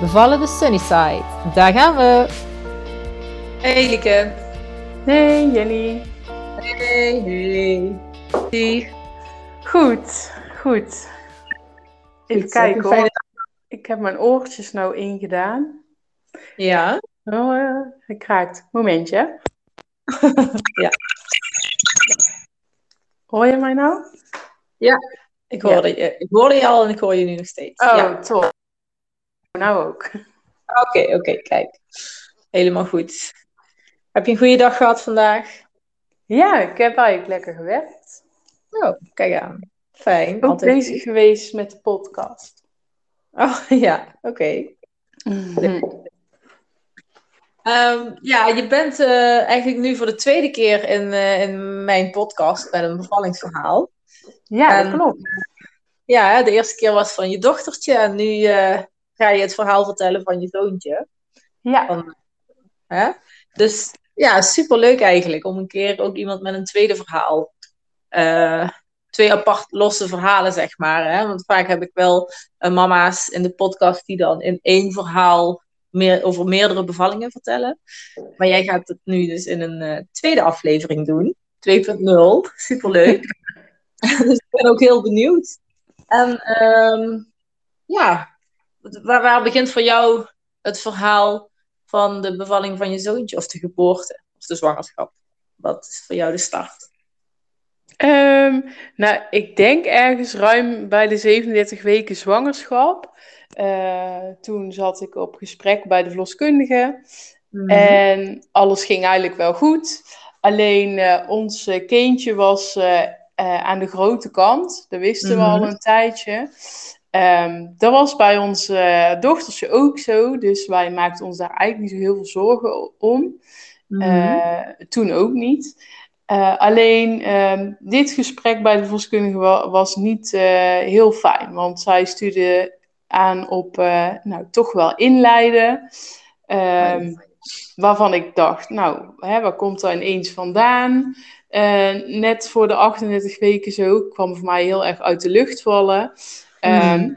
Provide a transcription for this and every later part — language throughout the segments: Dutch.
Bevallen de Sunnyside. Daar gaan we! Hey Lieke. Hey Jenny. Hey, hey. Hey. Goed, goed. Even Goed, kijken een hoor. fijne Ik heb mijn oortjes nou ingedaan. Ja. Oh, eh, het kraakt. Momentje. Ja. Hoor je mij nou? Ik hoorde, je, ik hoorde je al en ik hoor je nu nog steeds. Oh, Ja. top. Nou ook. Oké, oké, kijk. Helemaal goed. Heb je een goede dag gehad vandaag? Ja, ik heb eigenlijk lekker gewerkt. Oh, kijk aan. Fijn. Ook altijd bezig goed. geweest met de podcast. Oh, ja, oké. Ehm, ja, je bent eh, eigenlijk nu voor de tweede keer in, eh, in mijn podcast met een bevallingsverhaal. Ja, En- dat klopt. Ja, hè, de eerste keer was van je dochtertje en nu eh, ga je het verhaal vertellen van je zoontje. Ja, Hè? Dus ja, superleuk eigenlijk om een keer ook iemand met een tweede verhaal. eh, twee apart losse verhalen, zeg maar. Hè? Want vaak heb ik wel eh, mama's in de podcast die dan in één verhaal meer, over meerdere bevallingen vertellen. Maar jij gaat het nu dus in een eh, tweede aflevering doen. 2.0. Superleuk. dus ik ben ook heel benieuwd. En ehm, ja, waar, waar begint voor jou het verhaal van de bevalling van je zoontje of de geboorte of de zwangerschap? Wat is voor jou de start? Ehm, nou, ik denk ergens ruim bij de 37 weken zwangerschap. Eh, toen zat ik op gesprek bij de verloskundige. Mhm. En alles ging eigenlijk wel goed. Alleen eh, ons eh, kindje was aan de grote kant. Dat wisten we Mhm. al een tijdje. Ehm, dat was bij ons eh, dochtertje ook zo. Dus wij maakten ons daar eigenlijk niet zo heel veel zorgen om. Mhm. Eh, toen ook niet. Eh, alleen ehm, dit gesprek bij de verloskundige wa- was niet heel fijn. Want zij stuurde aan op nou, toch wel inleiden. Ehm, waarvan ik dacht, nou, hè, waar komt dat ineens vandaan? Net voor de 38 weken zo kwam voor mij heel erg uit de lucht vallen. Ehm, Mhm.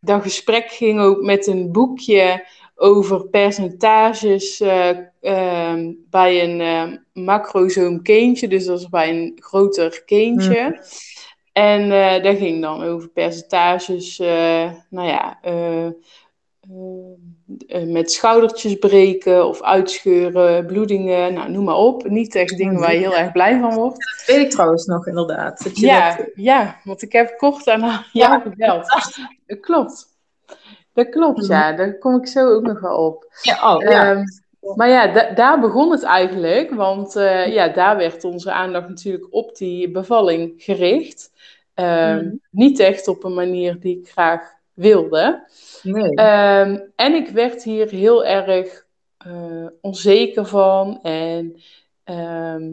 Dat gesprek ging ook met een boekje over percentages eh, ehm, bij een eh, macrozoom kindje, dus dat is bij een groter kindje. En eh dat ging dan over percentages, eh, nou ja, met schoudertjes breken of uitscheuren, bloedingen, nou noem maar op. Niet echt dingen waar je heel erg blij van wordt. Dat weet ik trouwens nog inderdaad. Dat je Ja, dat- ja, want ik heb kort daarna jou gebeld. Dat klopt. Dat klopt, ja. Daar kom ik zo ook nog wel op. ja, oh, ja. Ehm, maar ja, da- daar begon het eigenlijk. Want eh, ja, daar werd onze aandacht natuurlijk op die bevalling gericht. Ehm, Mhm. Niet echt op een manier die ik graag wilde. nee. Ehm, en ik werd hier heel erg eh, onzeker van. En ehm,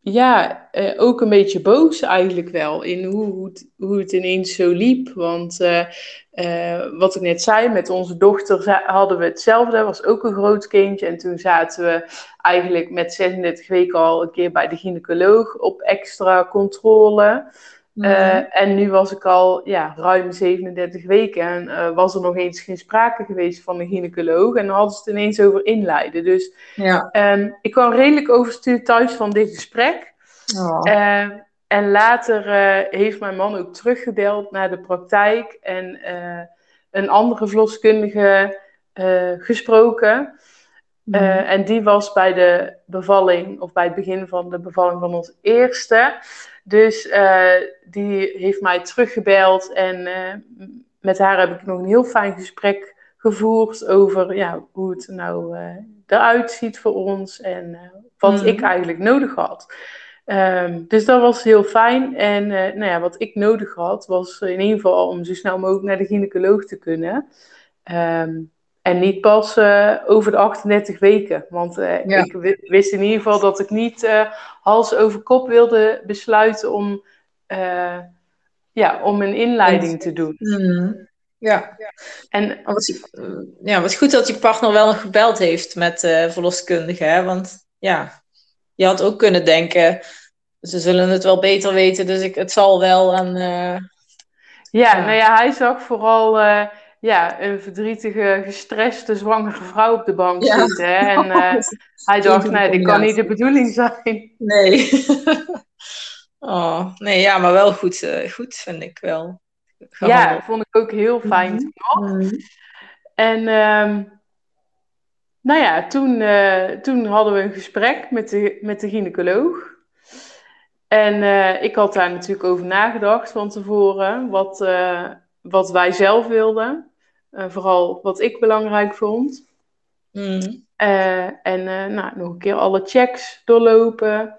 ja, eh, ook een beetje boos eigenlijk wel in hoe, hoe, het, hoe het ineens zo liep. Want eh, wat ik net zei, met onze dochter hadden we hetzelfde. was ook een groot kindje. En toen zaten we eigenlijk met 36 weken al een keer bij de gynaecoloog op extra controle. Mhm. Eh, en nu was ik al ja, ruim 37 weken en eh, was er nog eens geen sprake geweest van een gynaecoloog. En dan hadden ze het ineens over inleiden. Dus ja. ehm, ik kwam redelijk overstuurd thuis van dit gesprek. Oh. Eh, en later eh, heeft mijn man ook teruggebeld naar de praktijk en een andere verloskundige gesproken. Mhm. Eh, en die was bij de bevalling, of bij het begin van de bevalling van ons eerste. Dus eh, die heeft mij teruggebeld en eh, met haar heb ik nog een heel fijn gesprek gevoerd over ja, hoe het nou eruit ziet voor ons en wat Mhm. ik eigenlijk nodig had. Ehm, dus dat was heel fijn. En nou ja, wat ik nodig had, was in ieder geval om zo snel mogelijk naar de gynaecoloog te kunnen. Ehm, en niet pas over de 38 weken. Want ik wist in ieder geval dat ik niet hals over kop wilde besluiten om, ja, om een inleiding te doen. Mm. Ja. En wat, ja, wat goed dat je partner wel nog gebeld heeft met verloskundige. Hè? Want ja, je had ook kunnen denken, ze zullen het wel beter weten, dus ik, het zal wel. En, uh, ja, nou ja, hij zag vooral ja, een verdrietige, gestreste, zwangere vrouw op de bank zitten. Hè? En hij dacht, nee, dit kan niet de bedoeling zijn. Nee. oh, nee, ja, maar wel goed, goed vind ik wel. Ja, vond ik ook heel fijn mm nog. Mhm. En um, nou ja, toen, uh, toen hadden we een gesprek met de, met de gynaecoloog. En ik had daar natuurlijk over nagedacht van tevoren, wat, wat wij zelf wilden. Vooral wat ik belangrijk vond. Mm. en nou, nog een keer alle checks doorlopen.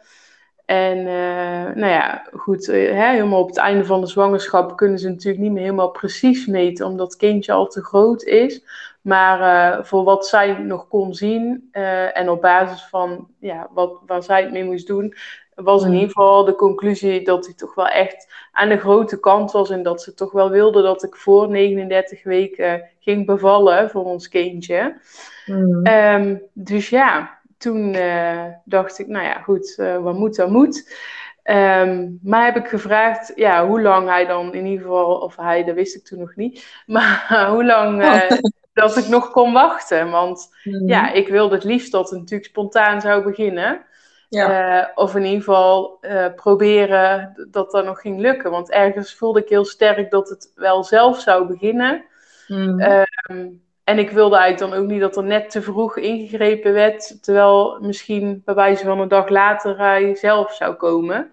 En uh, nou ja, goed, uh, hè, helemaal op het einde van de zwangerschap kunnen ze natuurlijk niet meer helemaal precies meten, omdat het kindje al te groot is. Maar uh, voor wat zij nog kon zien en op basis van ja, wat, waar zij het mee moest doen, was in ieder geval de conclusie dat hij toch wel echt aan de grote kant was. En dat ze toch wel wilde dat ik voor 39 weken ging bevallen voor ons kindje. Mm. Um, dus ja, toen uh, dacht ik, nou ja, goed, uh, wat moet, dat moet. Um, maar heb ik gevraagd, ja, hoe lang hij dan in ieder geval, of hij, dat wist ik toen nog niet, maar hoe lang uh, dat ik nog kon wachten. Want mm. ja, ik wilde het liefst dat het natuurlijk spontaan zou beginnen. Ja. of in ieder geval proberen dat dat nog ging lukken. Want ergens voelde ik heel sterk dat het wel zelf zou beginnen. Mm. Um, en ik wilde eigenlijk dan ook niet dat er net te vroeg ingegrepen werd, terwijl misschien bij wijze van een dag later hij zelf zou komen.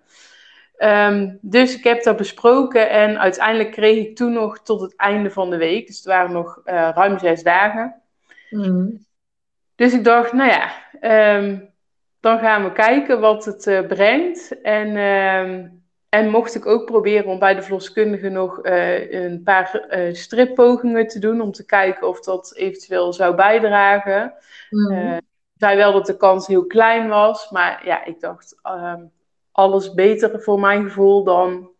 Um, dus ik heb dat besproken en uiteindelijk kreeg ik toen nog tot het einde van de week, dus het waren nog uh, ruim zes dagen. Mm. Dus ik dacht, nou ja, um, dan gaan we kijken wat het uh, brengt. En um, en mocht ik ook proberen om bij de verloskundige nog uh, een paar uh, strippogingen te doen. Om te kijken of dat eventueel zou bijdragen. Mm. Zei wel dat de kans heel klein was. Maar ja, ik dacht um, alles beter voor mijn gevoel dan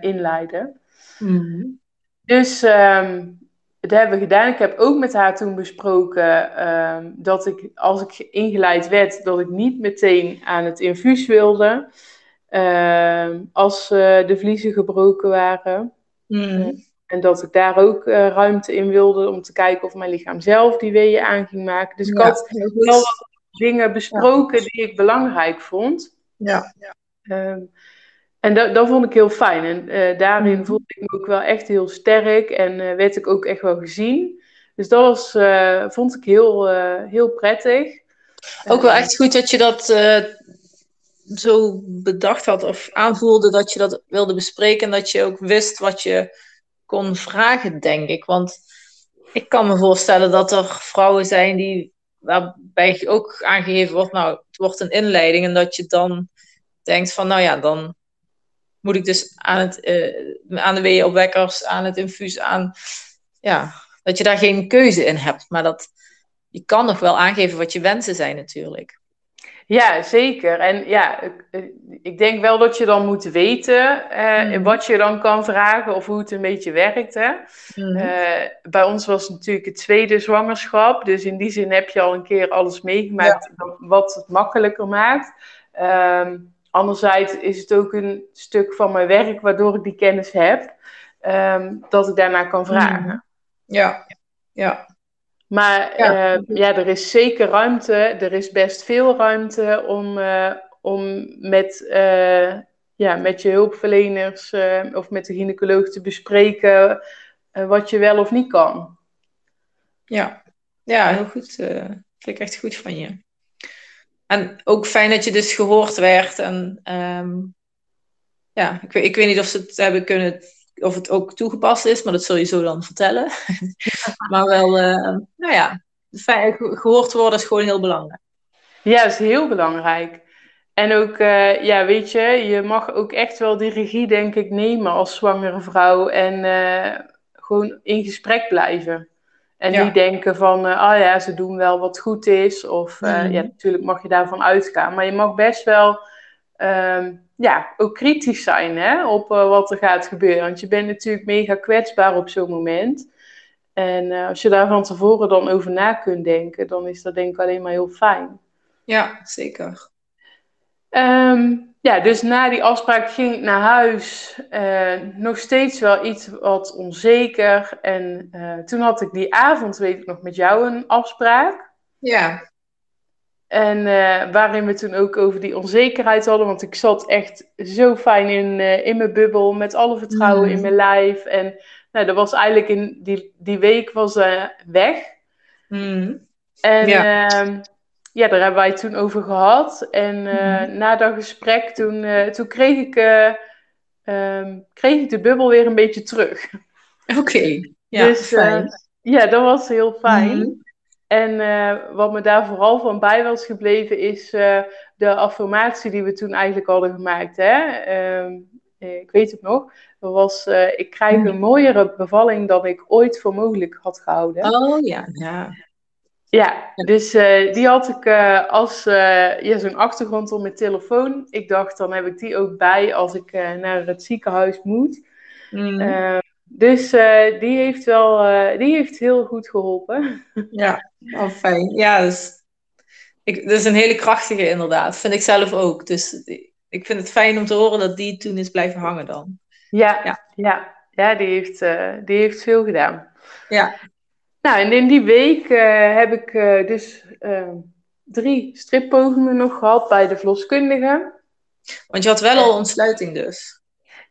inleiden. Mm. Dus um, dat hebben we gedaan. Ik heb ook met haar toen besproken um, dat ik als ik ingeleid werd, dat ik niet meteen aan het infuus wilde. Ehm, als uh, de vliezen gebroken waren. Mm. Eh, en dat ik daar ook uh, ruimte in wilde om te kijken of mijn lichaam zelf die weeën aan ging maken. Dus ik had wel wat dingen besproken ja. die ik belangrijk vond. Ja. ja. Um, en dat, dat vond ik heel fijn. En daarin mm. voelde ik me ook wel echt heel sterk en werd ik ook echt wel gezien. Dus dat was, vond ik heel, heel prettig. Ook wel echt goed dat je dat zo bedacht had of aanvoelde dat je dat wilde bespreken en dat je ook wist wat je kon vragen, denk ik. Want ik kan me voorstellen dat er vrouwen zijn die, waarbij ook aangegeven wordt, nou, het wordt een inleiding en dat je dan denkt van, nou ja, dan moet ik dus aan, het, uh, aan de weeënopwekkers, aan het infuus, aan, ja, dat je daar geen keuze in hebt. Maar dat je kan nog wel aangeven wat je wensen zijn natuurlijk. Ja, zeker. En ja, ik denk wel dat je dan moet weten uh, wat je dan kan vragen of hoe het een beetje werkt. Hè? Mm. Uh, bij ons was het natuurlijk het tweede zwangerschap. Dus in die zin heb je al een keer alles meegemaakt wat het makkelijker maakt. Um, anderzijds is het ook een stuk van mijn werk waardoor ik die kennis heb. Um, dat ik daarna kan vragen. Mm. Ja, ja. Maar ja. Uh, ja. er is zeker ruimte, er is best veel ruimte om, uh, om met, uh, ja, met je hulpverleners of met de gynaecoloog te bespreken wat je wel of niet kan. Ja, ja heel goed. vind ik echt goed van je. En ook fijn dat je dus gehoord werd. En um, ja, ik, ik weet niet of ze het hebben kunnen of het ook toegepast is, maar dat zul je zo dan vertellen. maar wel, uh, nou ja, gehoord worden is gewoon heel belangrijk. Ja, is heel belangrijk. En ook, uh, ja, weet je, je mag ook echt wel die regie, denk ik, nemen als zwangere vrouw. En uh, gewoon in gesprek blijven. En Ja. niet denken van, eh oh ja, ze doen wel wat goed is. Of eh, Mhm. ja, natuurlijk mag je daarvan uitgaan. Maar je mag best wel ehm, ja, ook kritisch zijn hè, op eh, wat er gaat gebeuren. Want je bent natuurlijk mega kwetsbaar op zo'n moment. En als je daar van tevoren dan over na kunt denken, dan is dat denk ik alleen maar heel fijn. Ja, zeker. Ehm, ja, dus na die afspraak ging ik naar huis. Eh, nog steeds wel iets wat onzeker. En eh, toen had ik die avond, weet ik nog, met jou een afspraak. Ja. En eh, waarin we toen ook over die onzekerheid hadden. Want ik zat echt zo fijn in, in mijn bubbel. Met alle vertrouwen Mm. in mijn lijf. En nou, dat was eigenlijk in die, die week was eh, weg. Mhm. En Ja. Ja. daar hebben wij het toen over gehad. En eh, Mhm. na dat gesprek, toen, eh, toen kreeg, ik, eh, ehm, kreeg ik de bubbel weer een beetje terug. Oké. Ja, Dus. Ja, dat was heel fijn. Mhm. En wat me daar vooral van bij was gebleven, is de affirmatie die we toen eigenlijk hadden gemaakt. Hè? Ehm, eh, ik weet het nog. Dat was, ik krijg een mooiere bevalling dan ik ooit voor mogelijk had gehouden. Oh ja, ja. Ja, dus eh, die had ik eh, als ja, zo'n achtergrond op mijn telefoon. Ik dacht, dan heb ik die ook bij als ik naar het ziekenhuis moet. Mhm. Eh, dus die heeft wel, die heeft heel goed geholpen. Ja, oh, fijn. Ja, dus, ik, dat is een hele krachtige inderdaad. Vind ik zelf ook. Dus ik vind het fijn om te horen dat die toen is blijven hangen dan. Ja, Ja. ja. ja, die, heeft, die heeft veel gedaan. Ja. Nou, en in die week eh, heb ik eh, dus eh, drie strippogingen nog gehad bij de verloskundige. Want je had wel al ontsluiting dus.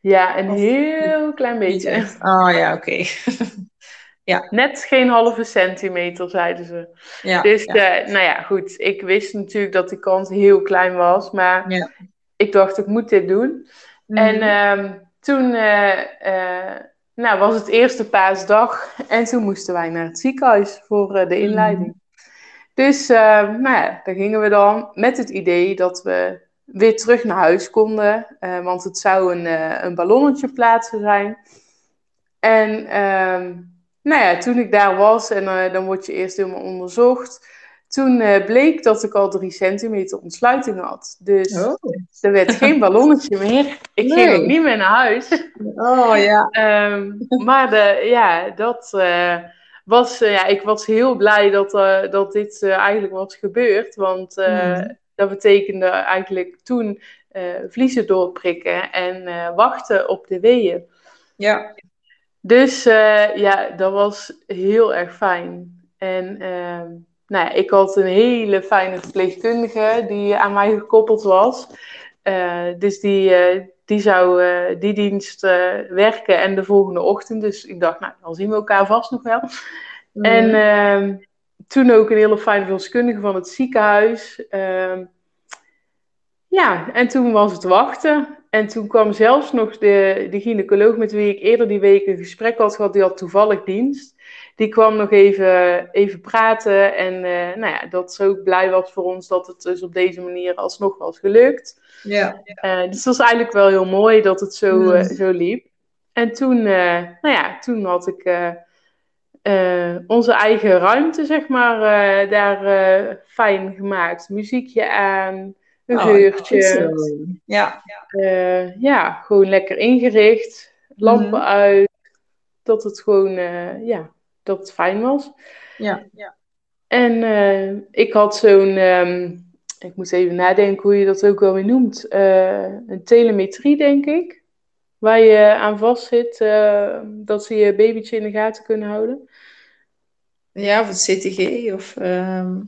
Ja, een Of- heel klein beetje. Oh ja, oké. Net geen halve centimeter, zeiden ze. Ja, Dus, ja. nou ja, goed. Ik wist natuurlijk dat die kans heel klein was. Maar Ja. ik dacht, ik moet dit doen. En Mhm. ehm, toen nou, was het eerste paasdag. En toen moesten wij naar het ziekenhuis voor eh, de Mhm. inleiding. Dus eh, nou ja, daar gingen we dan met het idee dat we weer terug naar huis konden. eh, want het zou een, een ballonnetje plaatsen zijn. En ehm, nou ja, toen ik daar was en dan word je eerst helemaal onderzocht. Toen eh, bleek dat ik al drie centimeter ontsluiting had. Dus Oh. er werd geen ballonnetje meer. Ik Nee. ging ook niet meer naar huis. oh ja. Ehm, maar de, ja, dat eh, was, eh, ja, ik was heel blij dat, eh, dat dit eh, eigenlijk was gebeurd. Want eh, Mhm. dat betekende eigenlijk toen eh, vliezen doorprikken en eh, wachten op de weeën. Ja. Dus eh, ja, dat was heel erg fijn. En ehm, nou ik had een hele fijne verpleegkundige die aan mij gekoppeld was. Eh, dus die, eh, die zou eh, die dienst werken en de volgende ochtend. Dus ik dacht, nou, dan zien we elkaar vast nog wel. En Mhm. ehm, toen ook een hele fijne verloskundige van het ziekenhuis. Ehm, ja, en toen was het wachten. En toen kwam zelfs nog de, de gynaecoloog met wie ik eerder die week een gesprek had gehad, die had toevallig dienst. Die kwam nog even, even praten en eh, nou ja, dat ze ook blij was voor ons dat het dus op deze manier alsnog was gelukt. ja. Eh, dus dat was eigenlijk wel heel mooi dat het zo, Mm. eh, zo liep. En toen, nou ja, toen had ik onze eigen ruimte, zeg maar, daar fijn gemaakt. Muziekje aan, een Oh, geurtje. Ja. Ja, gewoon lekker ingericht. Lampen Mhm. uit. Dat het gewoon, ja, dat het fijn was. Ja. ja. En eh, ik had zo'n, ehm, ik moet even nadenken hoe je dat ook wel weer noemt. Eh, een telemetrie, denk ik. Waar je aan vast zit, eh, dat ze je babytje in de gaten kunnen houden. Ja, of het CTG of... ehm,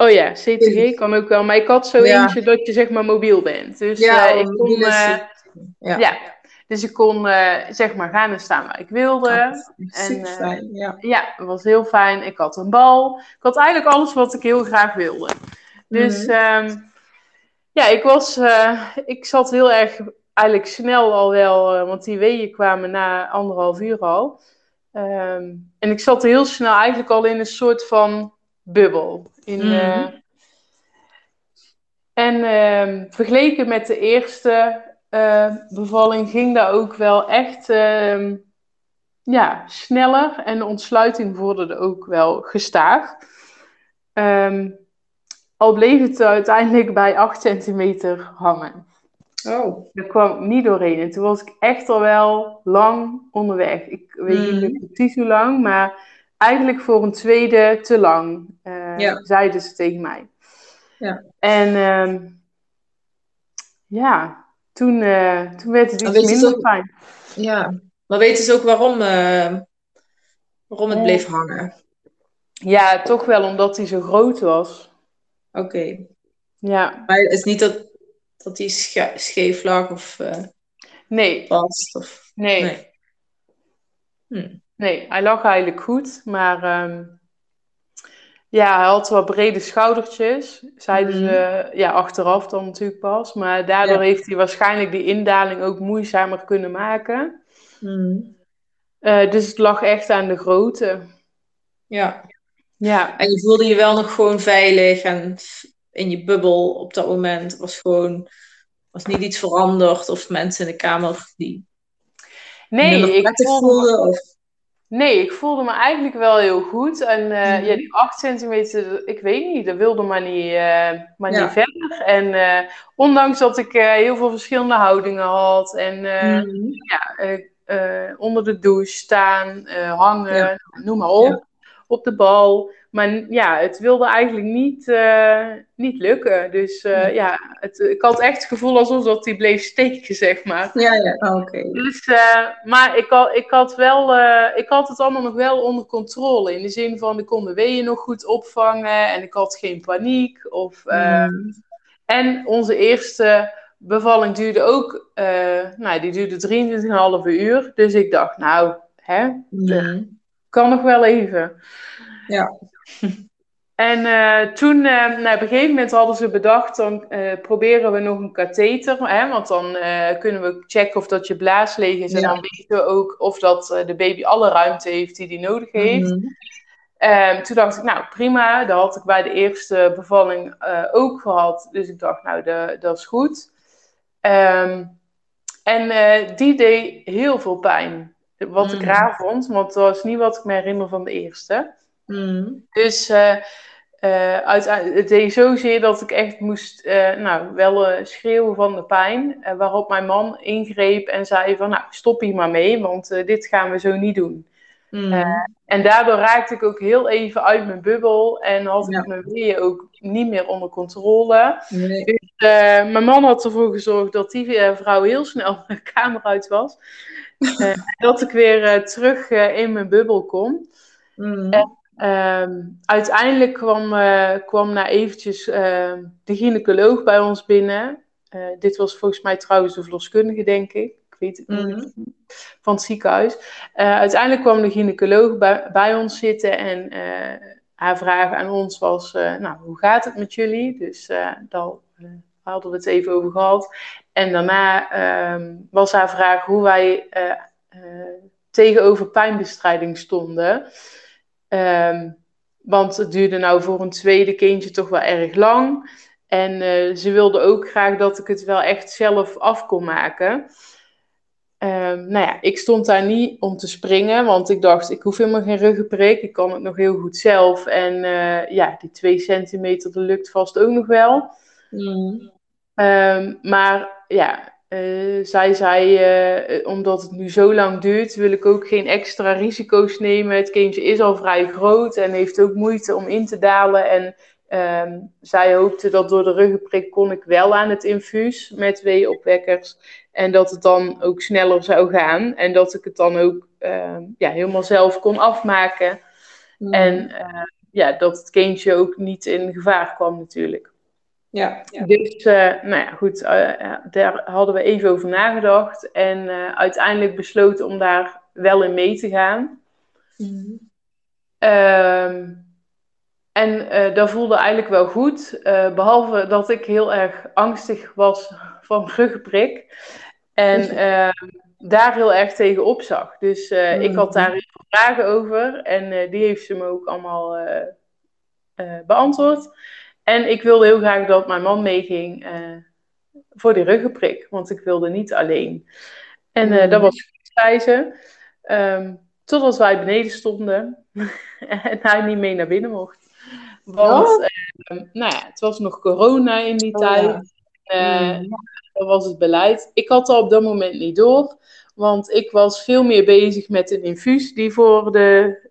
Oh ja, CTG kan ook wel. Maar ik had zo Ja. eentje dat je zeg maar mobiel bent. Dus ja, eh, ik kon... Ja. ja. Dus ik kon eh, zeg maar gaan en staan waar ik wilde. Super eh, fijn, ja. Ja, het was heel fijn. Ik had een bal. Ik had eigenlijk alles wat ik heel graag wilde. Dus Mhm. ehm, ja, ik was, eh, ik zat heel erg eigenlijk snel al wel, want die weeën kwamen na anderhalf uur al. Ehm, en ik zat heel snel eigenlijk al in een soort van bubbel. In, Mhm. en ehm, vergeleken met de eerste eh, bevalling ging dat ook wel echt, ehm, ja, sneller en de ontsluiting vorderde ook wel gestaag. Ehm, al bleef het uiteindelijk bij 8 centimeter hangen. Oh. Daar kwam ik niet doorheen. En toen was ik echt al wel lang onderweg. Ik weet niet Mm. precies hoe lang, maar eigenlijk voor een tweede te lang, eh, Ja. zeiden ze tegen mij. Ja. En ja, toen, eh, toen werd het iets weet minder fijn. Ja. Maar weten ze ook waarom, eh, waarom het Eh. bleef hangen? Ja, toch wel omdat hij zo groot was. Oké. Ja, Maar het is niet dat, dat sche- scheef lag of eh nee, vast? Of... nee, Nee. Hm. nee, hij lag eigenlijk goed, maar ehm, ja, hij had wat brede schoudertjes, zeiden ze, ja, achteraf dan natuurlijk pas. Maar daardoor Ja. heeft hij waarschijnlijk die indaling ook moeizamer kunnen maken. Hm. Eh, dus het lag echt aan de grootte. Ja. Ja, En je voelde je wel nog gewoon veilig en in je bubbel op dat moment. Was gewoon, was niet iets veranderd of mensen in de kamer die nee, ik voelde. Of... nee, ik voelde me eigenlijk wel heel goed. En eh, Mhm. ja, die 8 centimeter, ik weet niet, dat wilde maar niet, eh, maar Ja. niet verder. En eh, ondanks dat ik heel veel verschillende houdingen had en eh, Hm. ja, eh, eh, onder de douche staan, hangen, Ja. noem maar op, op de bal. Maar ja, het wilde eigenlijk niet, eh, niet lukken. Dus eh, Nee. ja, het, ik had echt het gevoel alsof dat die bleef steken, zeg maar. Ja, ja, oké. Dus, eh, maar ik had, ik, had wel, ik had het allemaal nog wel onder controle. In de zin van, ik kon de weeën nog goed opvangen en ik had geen paniek. Of, eh, Hm. en onze eerste bevalling duurde ook, nou, die duurde 23,5 uur. Dus ik dacht, nou, hè, Hm. kan nog wel even. Ja. En eh, toen, eh, nou, op een gegeven moment hadden ze bedacht, dan eh, proberen we nog een katheter. Hè, want dan kunnen we checken of dat je blaas leeg is. En dan weten we ook of dat de baby alle ruimte heeft die die nodig heeft. Hm. Ehm, toen dacht ik, nou prima, dat had ik bij de eerste bevalling ook gehad. Dus ik dacht, nou, de- dat is goed. Ehm, en die deed heel veel pijn. Wat ik Mm. raar vond, want dat was niet wat ik me herinner van de eerste. Hm. Dus eh, eh, uiteindelijk, het deed zozeer dat ik echt moest, eh, nou, wel schreeuwen van de pijn. Waarop mijn man ingreep en zei van, nou, stop hier maar mee, want dit gaan we zo niet doen. Eh, En daardoor raakte ik ook heel even uit mijn bubbel en had Ja. ik mijn weeën ook niet meer onder controle. Nee. Eh, mijn man had ervoor gezorgd dat die vrouw heel snel de kamer uit was. Dat ik weer terug in mijn bubbel kon. Hm. Ehm, uiteindelijk kwam, eh, kwam na eventjes eh, de gynaecoloog bij ons binnen. Eh, dit was volgens mij trouwens de verloskundige, denk ik. Ik weet het niet Hm. van het ziekenhuis. Eh, uiteindelijk kwam de gynaecoloog bij, bij ons zitten en haar vraag aan ons was, nou, hoe gaat het met jullie? Dus daar hadden we het even over gehad. En daarna ehm, was haar vraag hoe wij tegenover pijnbestrijding stonden. Ehm, want het duurde nou voor een tweede kindje toch wel erg lang. En eh, ze wilde ook graag dat ik het wel echt zelf af kon maken. Ehm, nou ja, ik stond daar niet om te springen, want ik dacht, ik hoef helemaal geen ruggenprik. Ik kan het nog heel goed zelf. En eh, ja, die twee centimeter, dat lukt vast ook nog wel. Hm. Ehm, maar ja, eh, zij zei, eh, omdat het nu zo lang duurt, wil ik ook geen extra risico's nemen. Het kindje is al vrij groot en heeft ook moeite om in te dalen. En ehm, zij hoopte dat door de ruggenprik kon ik wel aan het infuus met weeopwekkers. En dat het dan ook sneller zou gaan. En dat ik het dan ook ehm, ja, helemaal zelf kon afmaken. Hm. En eh, ja, dat het kindje ook niet in gevaar kwam natuurlijk. Ja. ja. Dus, eh, nou ja, goed, eh, daar hadden we even over nagedacht. En eh, uiteindelijk besloten om daar wel in mee te gaan. Hm. Ehm, en dat voelde eigenlijk wel goed. eh, behalve dat ik heel erg angstig was van ruggenprik. En ehm, daar heel erg tegen opzag. Dus eh, ik had daar heel veel vragen over. En die heeft ze me ook allemaal beantwoord. En ik wilde heel graag dat mijn man meeging eh, voor die ruggenprik. Want ik wilde niet alleen. En eh, dat was goed, zei ze. Ehm, totdat wij beneden stonden en hij niet mee naar binnen mocht. Want eh, nou ja, het was nog corona in die Oh, tijd. ja. Eh, Mm. dat was het beleid. Ik had al op dat moment niet door, want ik was veel meer bezig met een infuus die voor de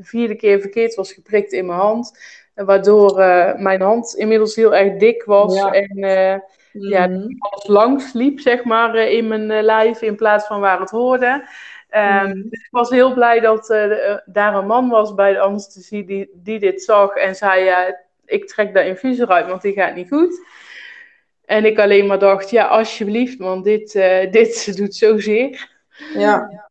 vierde keer verkeerd was geprikt in mijn hand. Waardoor eh, mijn hand inmiddels heel erg dik was Ja. en eh, Ja, Mhm. alles langs liep, zeg maar, eh, in mijn lijf in plaats van waar het hoorde. Ehm, Mhm. dus ik was heel blij dat daar een man was bij de anesthesie die, die dit zag en zei: ja, Ik trek dat infuus eruit, want die gaat niet goed. En ik alleen maar dacht: Ja, alsjeblieft, want dit, dit doet zozeer. Ja.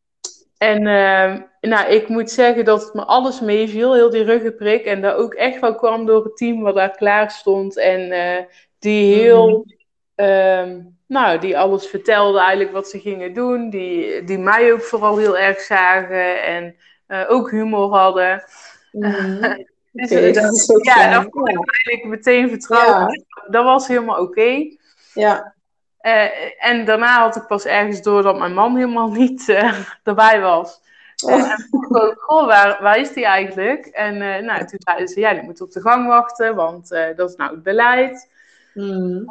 En ehm, nou, ik moet zeggen dat het me alles meeviel, heel die ruggenprik. En dat ook echt wel kwam door het team wat daar klaar stond. En eh, die heel, ehm, nou, die alles vertelde eigenlijk wat ze gingen doen. Die, die mij ook vooral heel erg zagen en eh, ook humor hadden. Mhm. Dus, dat is ja, dat vond ik eigenlijk meteen vertrouwen. Dat was helemaal oké. Ja. Eh, en daarna had ik pas ergens door dat mijn man helemaal niet eh, erbij was. Oh. En vroeg ik ook, goh, waar, waar is die eigenlijk? En eh, nou, toen zeiden ze, ja, die moet op de gang wachten, want dat is nou het beleid. Mhm.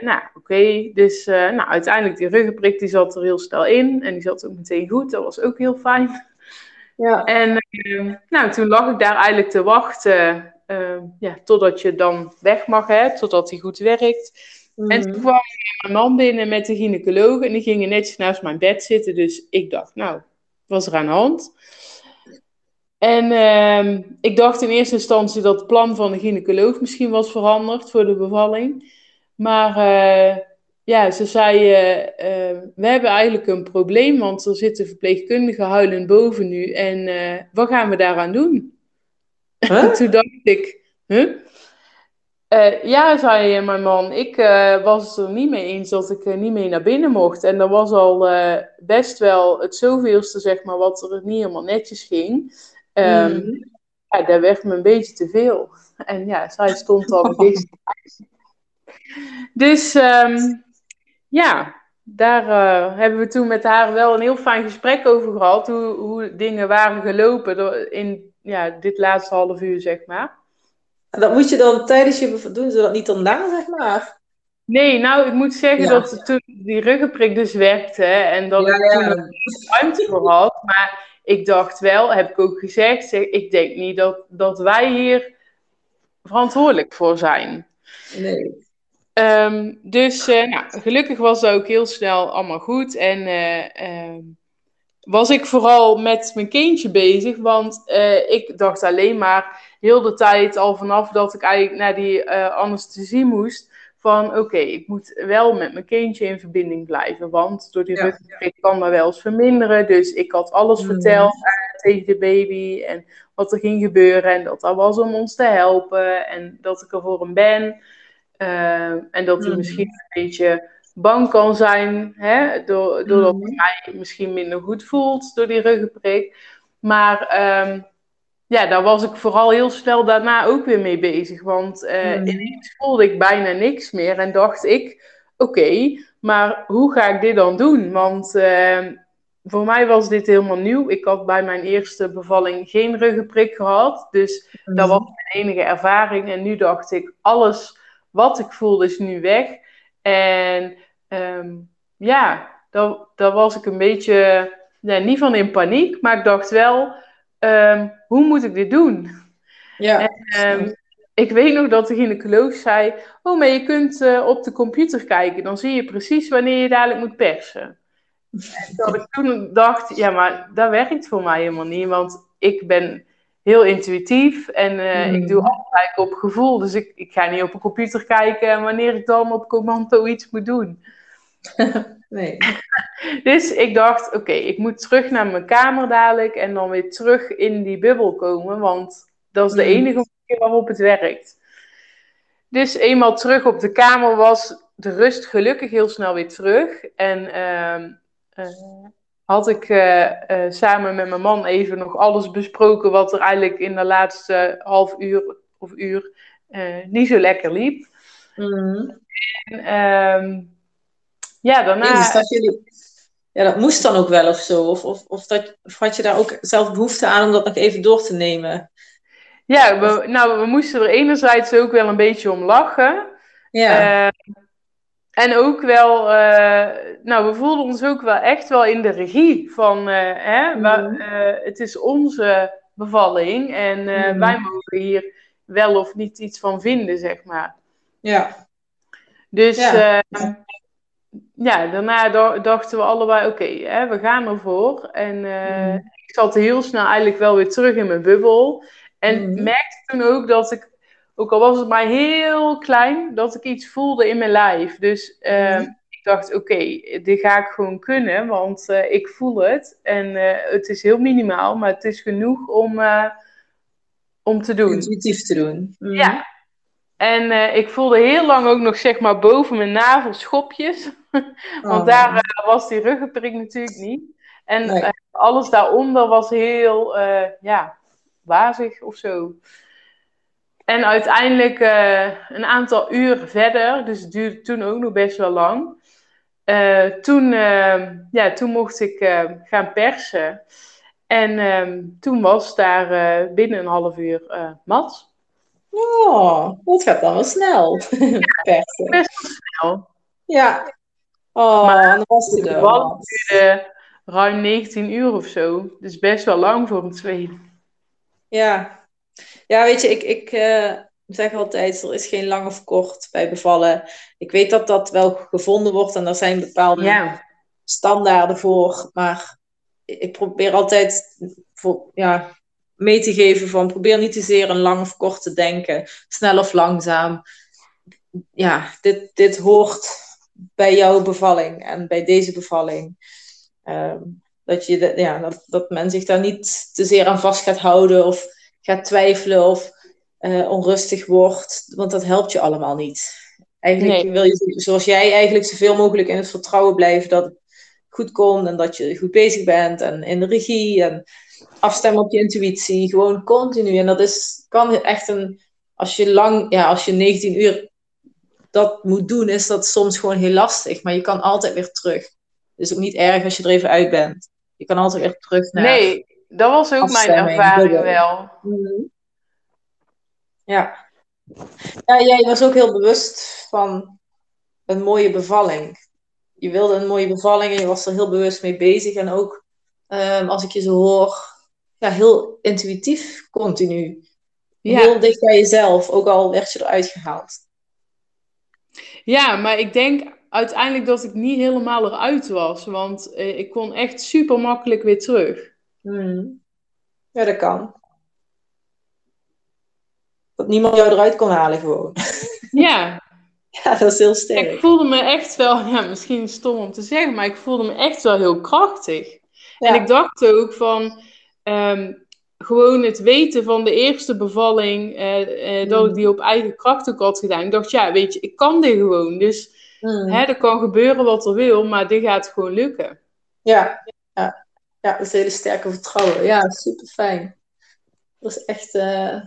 Nou, oké. Dus nou, uiteindelijk die ruggenprik, die zat er heel snel in. En die zat ook meteen goed. Dat was ook heel fijn. Ja. En eh, nou, toen lag ik daar eigenlijk te wachten. ja, totdat je dan weg mag, hè, totdat hij goed werkt. En toen Mhm. kwam mijn man binnen met de gynaecoloog en die gingen netjes naast mijn bed zitten. Dus ik dacht, nou, wat is er aan de hand? En ehm, ik dacht in eerste instantie dat het plan van de gynaecoloog misschien was veranderd voor de bevalling. Maar eh, ja, ze zei, eh, we hebben eigenlijk een probleem, want er zitten verpleegkundigen huilend boven nu. En eh, wat gaan we daaraan doen? Huh? Toen dacht ik, huh? Eh, ja, zei eh, mijn man, ik eh, was het er niet mee eens dat ik niet mee naar binnen mocht. En dat was al best wel het zoveelste, zeg maar, wat er niet helemaal netjes ging. Ehm, Mhm. Ja, dat werd me een beetje te veel. En ja, zij stond al het dichtst. Dus ehm, ja, daar hebben we toen met haar wel een heel fijn gesprek over gehad. Hoe, hoe dingen waren gelopen door- in ja, dit laatste half uur, zeg maar. En dat moet je dan tijdens je doen, ze dat niet daarna, zeg maar. Nee, nou, ik moet zeggen Ja. dat toen die ruggenprik dus werkte en dat Ja, ik toen ja. er ruimte voor had. Maar ik dacht wel, heb ik ook gezegd, zeg, ik denk niet dat, dat wij hier verantwoordelijk voor zijn. Nee. Ehm, dus eh, nou, gelukkig was dat ook heel snel allemaal goed. En eh, ehm, was ik vooral met mijn kindje bezig. Want eh, ik dacht alleen maar heel de tijd, al vanaf dat ik eigenlijk naar die eh, anesthesie moest. Van oké, ik moet wel met mijn kindje in verbinding blijven. Want door die Ja. ruggenprik kan dat wel eens verminderen. Dus ik had alles Mhm. verteld eh, tegen de baby. En wat er ging gebeuren. En dat dat was om ons te helpen. En dat ik er voor hem ben. Eh, en dat hij Mhm. misschien een beetje bang kan zijn, hè, door, doordat Mhm. hij mij misschien minder goed voelt door die ruggenprik. Maar ehm, ja, daar was ik vooral heel snel daarna ook weer mee bezig. Want Mhm. ineens voelde ik bijna niks meer en dacht ik, oké, maar hoe ga ik dit dan doen? Want ehm, voor mij was dit helemaal nieuw. Ik had bij mijn eerste bevalling geen ruggenprik gehad. Dus dat was mijn enige ervaring. En nu dacht ik, alles wat ik voelde is nu weg. En ehm, ja, daar, daar was ik een beetje, niet van in paniek, maar ik dacht wel, ehm, hoe moet ik dit doen? Ja. Ehm, ik weet nog dat de gynaecoloog zei, oh, maar je kunt eh, op de computer kijken, dan zie je precies wanneer je dadelijk moet persen. En dat ik toen dacht, ja, maar dat werkt voor mij helemaal niet, want ik ben heel intuïtief en eh, ik doe altijd op gevoel. Dus ik, ik ga niet op een computer kijken en wanneer ik dan op commando iets moet doen. Nee. Dus ik dacht, oké, ik moet terug naar mijn kamer dadelijk en dan weer terug in die bubbel komen, want dat is de Mhm. enige manier waarop het werkt. Dus eenmaal terug op de kamer was de rust gelukkig heel snel weer terug. En ehm, eh, had ik eh, eh, samen met mijn man even nog alles besproken wat er eigenlijk in de laatste half uur of uur niet zo lekker liep. Mhm. En, ehm, ja, dus dat jullie, ja, dat moest dan ook wel of zo? Of, of, of, dat, of had je daar ook zelf behoefte aan om dat nog even door te nemen? Ja, we, nou, we moesten er enerzijds ook wel een beetje om lachen. Ja. Uh, en ook wel, uh, nou, we voelden ons ook wel echt wel in de regie van, uh, hè, mm. het is onze bevalling en mm. wij mogen hier wel of niet iets van vinden, zeg maar. Ja. Dus ja, ja daarna dachten we allebei, oké, okay, we gaan ervoor. En mm. ik zat heel snel eigenlijk wel weer terug in mijn bubbel. En mm. merkte toen ook dat ik ook al was het maar heel klein, dat ik iets voelde in mijn lijf. Dus uh, ik dacht, oké, dit ga ik gewoon kunnen, want uh, ik voel het. En uh, het is heel minimaal, maar het is genoeg om, om te doen. Intuïtief te doen. Mm. Ja. En ik voelde heel lang ook nog, zeg maar, boven mijn navel schopjes. want oh. daar was die ruggenprik natuurlijk niet. En nee. alles daaronder was heel, ja, wazig of zo. En uiteindelijk een aantal uur verder, dus het duurde toen ook nog best wel lang. Uh, toen, uh, ja, toen mocht ik gaan persen. En toen was daar binnen een half uur mat. Oh, dat gaat dan wel snel. persen. Best wel snel. Ja. Oh, maar dan was hij er. duurde ruim 19 uur of zo. Dus best wel lang voor een tweede. Ja, ja, weet je, ik, ik uh, zeg altijd, er is geen lang of kort bij bevallen. Ik weet dat dat wel gevonden wordt en er zijn bepaalde ja. standaarden voor. Maar ik probeer altijd voor, ja, mee te geven van probeer niet te zeer een lang of kort te denken. Snel of langzaam. Ja, dit, dit hoort bij jouw bevalling en bij deze bevalling. Um, dat, je, ja, dat, dat men zich daar niet te zeer aan vast gaat houden of gaat twijfelen of uh, onrustig wordt. Want dat helpt je allemaal niet. Eigenlijk wil je, zoals jij, eigenlijk zoveel mogelijk in het vertrouwen blijven dat het goed komt en dat je goed bezig bent en in de regie en afstemmen op je intuïtie. Gewoon continu. En dat is, kan echt een, als je lang, ja, als je 19 uur dat moet doen, is dat soms gewoon heel lastig. Maar je kan altijd weer terug. Het is ook niet erg als je er even uit bent. Je kan altijd weer terug naar. Nee, dat was ook mijn ervaring wel. Mhm. Ja. ja, jij was ook heel bewust van een mooie bevalling. Je wilde een mooie bevalling en je was er heel bewust mee bezig. En ook um, als ik je zo hoor, ja, heel intuïtief continu. Ja. Heel dicht bij jezelf, ook al werd je eruit gehaald. Ja, maar ik denk uiteindelijk dat ik niet helemaal eruit was. Want eh, ik kon echt super makkelijk weer terug. Hmm. Ja, dat kan. Dat niemand jou eruit kon halen gewoon. Ja. ja, dat is heel sterk. Ik voelde me echt wel, ja, misschien stom om te zeggen, maar ik voelde me echt wel heel krachtig. En ik dacht ook van, um, gewoon het weten van de eerste bevalling, eh, eh, dat ik hmm. die op eigen kracht ook had gedaan. Ik dacht, ja, weet je, ik kan dit gewoon. Dus mm. hè, er kan gebeuren wat er wil, maar dit gaat gewoon lukken. Ja, ja. Ja, dat is een hele sterke vertrouwen. Ja, super fijn. Dat is echt. Uh...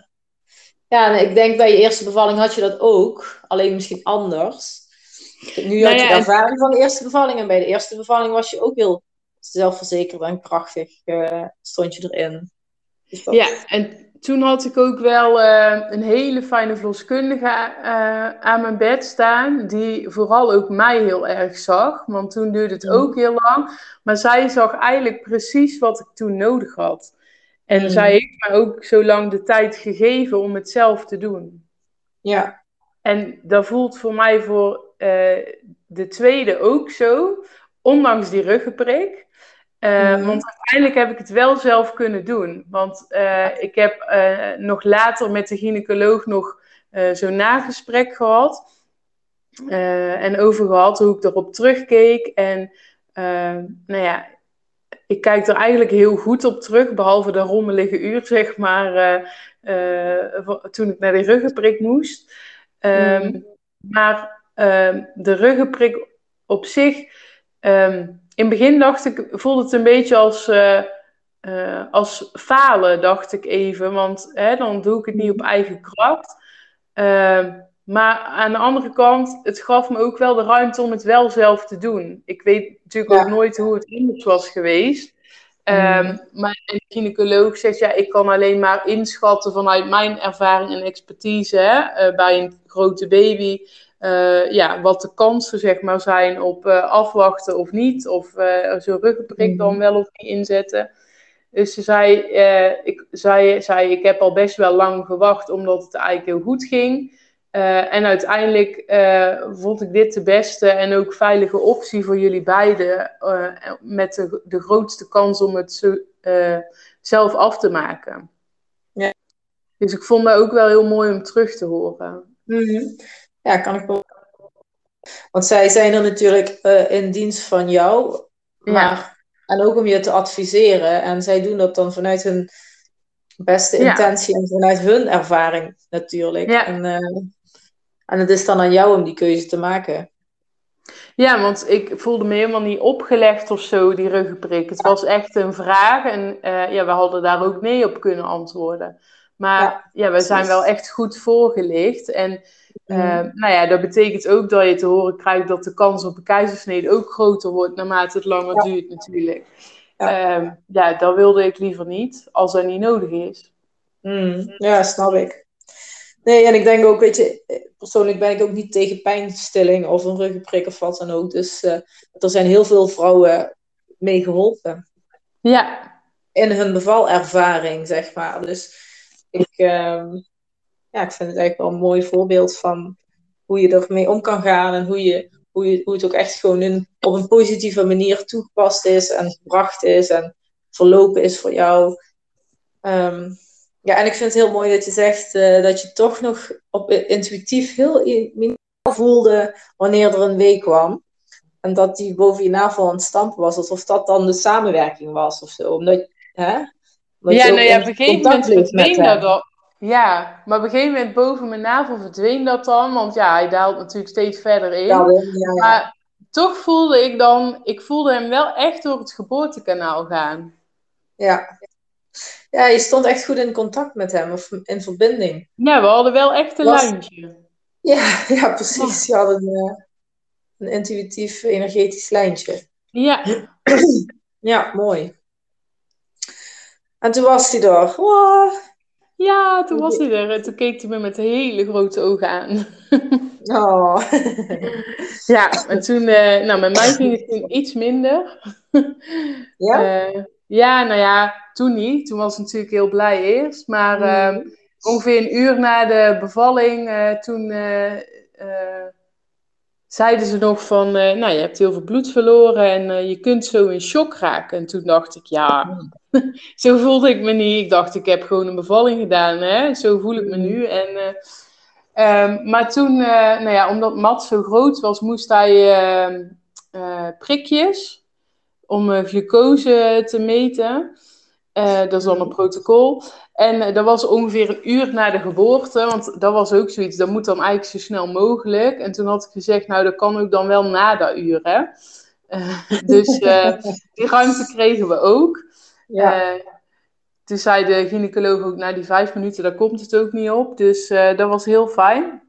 Ja, ik denk bij je eerste bevalling had je dat ook, alleen misschien anders. Nu had nou je de ervaring van de eerste bevalling en bij de eerste bevalling was je ook heel zelfverzekerd en krachtig. Stond je erin. Dus Ja, en toen had ik ook wel uh, een hele fijne verloskundige uh, aan mijn bed staan, die vooral ook mij heel erg zag, want toen duurde het mm. ook heel lang. Maar zij zag eigenlijk precies wat ik toen nodig had. En mm. zij heeft mij ook zo lang de tijd gegeven om het zelf te doen. Ja. En dat voelt voor mij voor uh, de tweede ook zo, ondanks die ruggenprik. Uh, Want uiteindelijk heb ik het wel zelf kunnen doen. Want uh, ik heb uh, nog later met de gynaecoloog nog zo'n nagesprek gehad. en over gehad hoe ik erop terugkeek. En nou ja, ik kijk er eigenlijk heel goed op terug. Behalve de rommelige uur, zeg maar. toen ik naar de ruggenprik moest. Mm. Maar ehm, de ruggenprik op zich. Um, in het begin dacht ik, voelde het een beetje als, uh, uh, als falen, dacht ik even. Want hè, dan doe ik het niet op eigen kracht. Uh, maar aan de andere kant, het gaf me ook wel de ruimte om het wel zelf te doen. Ik weet natuurlijk ook nooit hoe het anders was geweest. Um, maar een gynaecoloog zegt, ja, ik kan alleen maar inschatten vanuit mijn ervaring en expertise hè, uh, bij een grote baby. Uh, ja, wat de kansen zeg maar, zijn op uh, afwachten of niet. Of zo'n ruggenprik dan wel of niet inzetten. Dus ze zei, ik, zei, zei, ik heb al best wel lang gewacht omdat het eigenlijk heel goed ging. En uiteindelijk vond ik dit de beste en ook veilige optie voor jullie beiden. Met de, de grootste kans om het zo, zelf af te maken. Ja. Dus ik vond dat ook wel heel mooi om terug te horen. Mm -hmm. Ja, kan ik wel. Want zij zijn er natuurlijk in dienst van jou. Maar, ja. En ook om je te adviseren. En zij doen dat dan vanuit hun beste intentie ja. en vanuit hun ervaring natuurlijk. Ja. En, en het is dan aan jou om die keuze te maken. Ja, want ik voelde me helemaal niet opgelegd of zo, die ruggenprik. Het was echt een vraag en uh, ja, we hadden daar ook nee op kunnen antwoorden. Maar ja, ja we zijn wel echt goed voorgelicht. En uh, mm. nou ja, dat betekent ook dat je te horen krijgt dat de kans op een keizersnede ook groter wordt naarmate het langer ja. duurt natuurlijk. Ja. Uh, ja, dat wilde ik liever niet, als dat niet nodig is. Mm. Ja, snap ik. Nee, en ik denk ook, weet je, persoonlijk ben ik ook niet tegen pijnstilling of een ruggenprik of wat dan ook. Dus uh, er zijn heel veel vrouwen mee geholpen. Ja. In hun bevalervaring, zeg maar. Dus ik, uh, ja, ik vind het eigenlijk wel een mooi voorbeeld van hoe je ermee om kan gaan en hoe, je, hoe, je, hoe het ook echt gewoon in, op een positieve manier toegepast is en gebracht is en verlopen is voor jou. Um, ja, en ik vind het heel mooi dat je zegt uh, dat je toch nog op, intuïtief heel voelde wanneer er een week kwam. En dat die boven je navel aan het stampen was, alsof dat dan de samenwerking was of zo. Omdat, hè? Omdat ja, nou ja, op een gegeven moment verdween dat al. Ja, maar op een gegeven moment boven mijn navel verdween dat dan. Want ja, hij daalt natuurlijk steeds verder in. Ja, ja, ja. Maar toch voelde ik dan, ik voelde hem wel echt door het geboortekanaal gaan. Ja, ja, je stond echt goed in contact met hem of in verbinding. Ja, we hadden wel echt een Was... lijntje. Ja, ja precies. Je had een, uh, een intuïtief, energetisch lijntje. Ja. ja, mooi. En toen was hij er. Wow. Ja, toen was hij er. En toen keek hij me met hele grote ogen aan. oh. ja, en toen, uh, nou, met mij ging het toen iets minder. ja? Uh, ja, nou ja, toen niet. Toen was ik natuurlijk heel blij eerst. Maar uh, ongeveer een uur na de bevalling, toen zeiden ze nog van, nou je hebt heel veel bloed verloren en je kunt zo in shock raken. En toen dacht ik, ja, zo voelde ik me niet. Ik dacht, ik heb gewoon een bevalling gedaan, hè? zo voel ik me nu. En, um, maar toen, nou ja, omdat Mat zo groot was, moest hij ehm, prikjes om glucose te meten. Uh, dat is dan een protocol. En uh, dat was ongeveer een uur na de geboorte, want dat was ook zoiets, dat moet dan eigenlijk zo snel mogelijk. En toen had ik gezegd, nou dat kan ook dan wel na dat uur, hè. dus die ruimte kregen we ook. Ja. toen zei de gynaecoloog ook, na die vijf minuten, daar komt het ook niet op. Dus dat was heel fijn.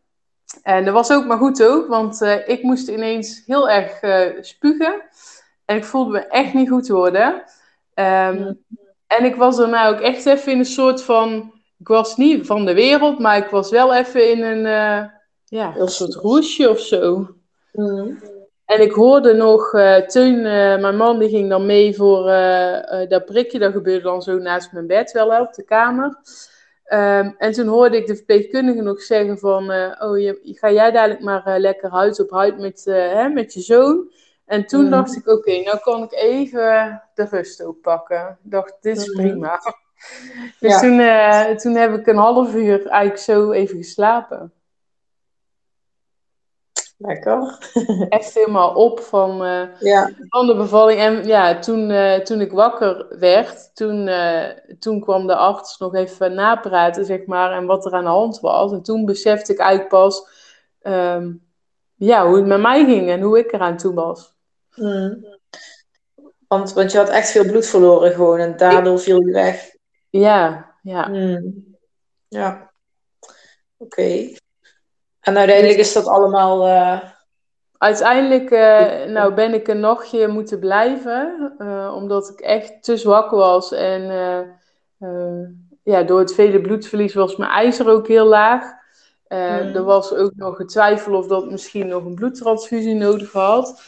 En dat was ook maar goed ook, want ik moest ineens heel erg spugen. En ik voelde me echt niet goed worden. Um, en ik was daarna ook echt even in een soort van. Ik was niet van de wereld, maar ik was wel even in een. Uh, ja, een soort roesje of zo. Mm. En ik hoorde nog, uh, Teun, uh, mijn man, die ging dan mee voor dat prikje. Dat gebeurde dan zo naast mijn bed wel op de kamer. Um, en toen hoorde ik de verpleegkundige nog zeggen van... oh, je, ga jij dadelijk maar lekker huid op huid met, hè, met je zoon. En toen mm. dacht ik, oké, okay, nou kan ik even de rust ook pakken. Ik dacht, dit is mm. prima. Dus ja. toen, uh, toen heb ik een half uur eigenlijk zo even geslapen. Lekker. Echt helemaal op van, uh, ja. van de bevalling. En ja, toen, uh, toen ik wakker werd, toen, toen kwam de arts nog even napraten, zeg maar, en wat er aan de hand was. En toen besefte ik eigenlijk pas um, ja, hoe het met mij ging en hoe ik eraan toe was. Mm. Want, want je had echt veel bloed verloren gewoon en daardoor viel je weg. Ja, ja. Mm. Ja. Oké. En uiteindelijk is dat allemaal. Uh... Uiteindelijk uh, nou, ben ik een nachtje moeten blijven, uh, omdat ik echt te zwak was. En ja, door het vele bloedverlies was mijn ijzer ook heel laag. Mm. Er was ook nog getwijfel of dat misschien nog een bloedtransfusie nodig had.